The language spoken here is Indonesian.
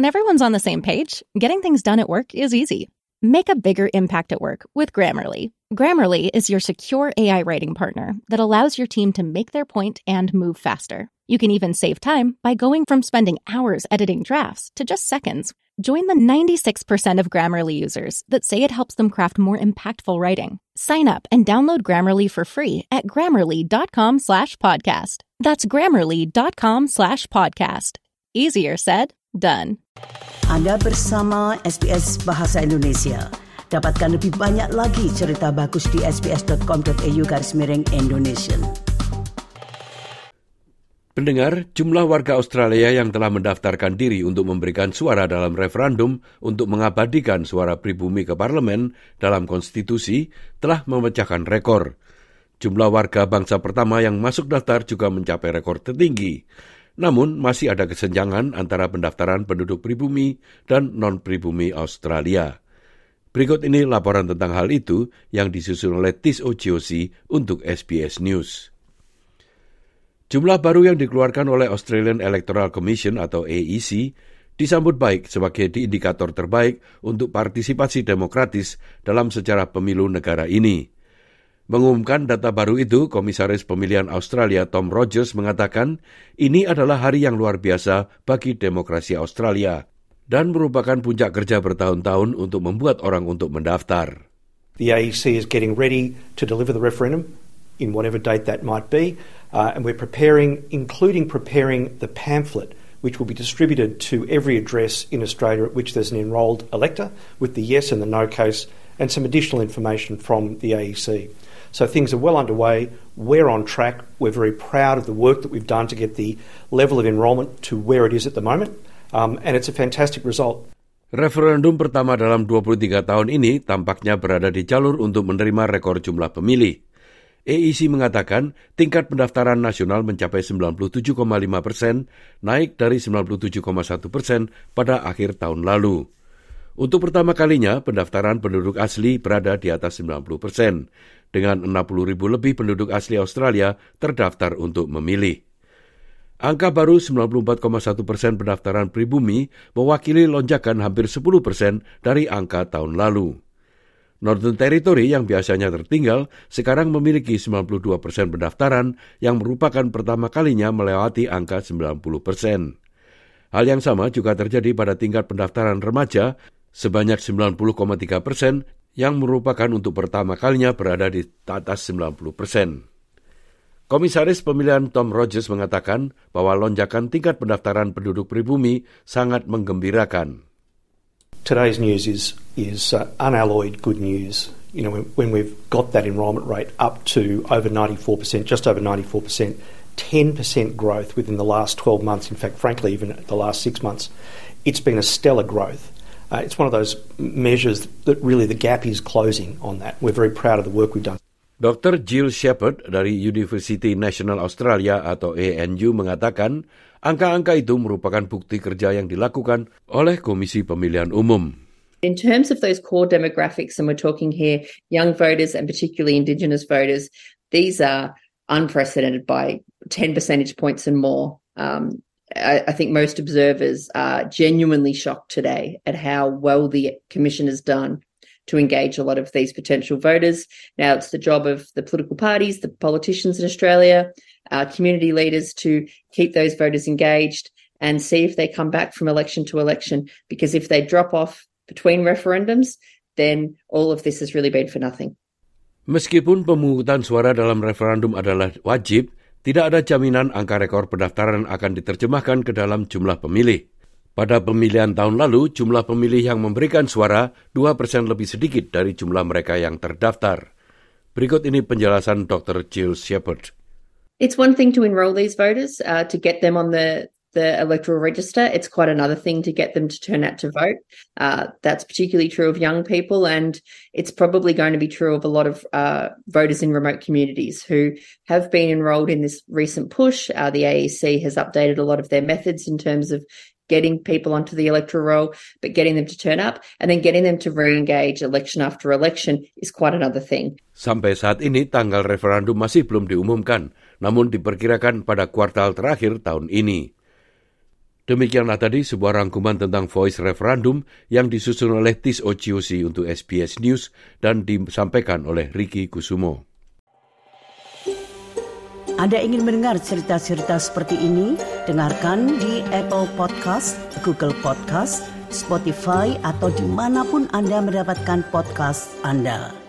When everyone's on the same page, getting things done at work is easy. Make a bigger impact at work with Grammarly. Grammarly is your secure AI writing partner that allows your team to make their point and move faster. You can even save time by going from spending hours editing drafts to just seconds. Join the 96% of Grammarly users that say it helps them craft more impactful writing. Sign up and download Grammarly for free at grammarly.com slash podcast. That's grammarly.com slash podcast. Easier said, done. Anda bersama SBS Bahasa Indonesia. Dapatkan lebih banyak lagi cerita bagus di sbs.com.au garis miring Indonesia. Pendengar, jumlah warga Australia yang telah mendaftarkan diri untuk memberikan suara dalam referendum untuk mengabadikan suara pribumi ke parlemen dalam konstitusi telah memecahkan rekor. Jumlah warga bangsa pertama yang masuk daftar juga mencapai rekor tertinggi. Namun masih ada kesenjangan antara pendaftaran penduduk pribumi dan non-pribumi Australia. Berikut ini laporan tentang hal itu yang disusun oleh Tis Ociosi untuk SBS News. Jumlah baru yang dikeluarkan oleh Australian Electoral Commission atau AEC disambut baik sebagai indikator terbaik untuk partisipasi demokratis dalam sejarah pemilu negara ini. Mengumumkan data baru itu, Komisaris Pemilihan Australia Tom Rogers mengatakan ini adalah hari yang luar biasa bagi demokrasi Australia dan merupakan puncak kerja bertahun-tahun untuk membuat orang untuk mendaftar. The AEC is getting ready to deliver the referendum in whatever date that might be. Uh, and we're preparing, including preparing the pamphlet, which will be distributed to every address in Australia at which there's an enrolled elector with the yes and the no case and some additional information from the AEC. So things are well underway. We're on track. We're very proud of the work that we've done to get the level of enrolment to where it is at the moment. Um, and it's a fantastic result. Referendum pertama dalam 23 tahun ini tampaknya berada di jalur untuk menerima rekor jumlah pemilih. AEC mengatakan tingkat pendaftaran nasional mencapai 97,5 persen, naik dari 97,1 persen pada akhir tahun lalu. Untuk pertama kalinya, pendaftaran penduduk asli berada di atas 90 persen, dengan 60 ribu lebih penduduk asli Australia terdaftar untuk memilih. Angka baru 94,1 persen pendaftaran pribumi mewakili lonjakan hampir 10 persen dari angka tahun lalu. Northern Territory yang biasanya tertinggal sekarang memiliki 92 persen pendaftaran yang merupakan pertama kalinya melewati angka 90 persen. Hal yang sama juga terjadi pada tingkat pendaftaran remaja sebanyak 90,3 persen yang merupakan untuk pertama kalinya berada di atas 90 persen. Komisaris pemilihan Tom Rogers mengatakan bahwa lonjakan tingkat pendaftaran penduduk pribumi sangat menggembirakan. today's news is is uh, unalloyed good news. You know, when, we've got that enrolment rate up to over 94%, just over 94%, 10% growth within the last 12 months, in fact, frankly, even the last six months, it's been a stellar growth. Uh, it's one of those measures that really the gap is closing on that. We're very proud of the work we've done. Dr. Jill Shepard dari University National Australia atau ANU mengatakan Angka-angka itu merupakan bukti kerja yang dilakukan oleh Komisi Pemilihan Umum. In terms of those core demographics, and we're talking here young voters and particularly Indigenous voters, these are unprecedented by 10 percentage points and more. Um, I, I, think most observers are genuinely shocked today at how well the Commission has done to engage a lot of these potential voters. Now, it's the job of the political parties, the politicians in Australia, our community leaders to keep those voters engaged and see if they come back from election to election. Because if they drop off between referendums, then all of this has really been for nothing. Meskipun pemungutan suara dalam referendum adalah wajib, tidak ada jaminan angka rekor pendaftaran akan diterjemahkan ke dalam jumlah pemilih. Pada pemilihan tahun lalu, jumlah pemilih yang memberikan suara 2% lebih sedikit dari jumlah mereka yang terdaftar. Berikut ini penjelasan Dr. Jill Shepard. It's one thing to enrol these voters, uh, to get them on the the electoral register. It's quite another thing to get them to turn out to vote. Uh, that's particularly true of young people, and it's probably going to be true of a lot of uh, voters in remote communities who have been enrolled in this recent push. Uh, the AEC has updated a lot of their methods in terms of getting people onto the electoral roll, but getting them to turn up and then getting them to re-engage election after election is quite another thing. Sampai saat ini tanggal referendum masih belum diumumkan. namun diperkirakan pada kuartal terakhir tahun ini. Demikianlah tadi sebuah rangkuman tentang voice referendum yang disusun oleh Tis untuk SBS News dan disampaikan oleh Ricky Kusumo. Anda ingin mendengar cerita-cerita seperti ini? Dengarkan di Apple Podcast, Google Podcast, Spotify, atau di mana pun Anda mendapatkan podcast Anda.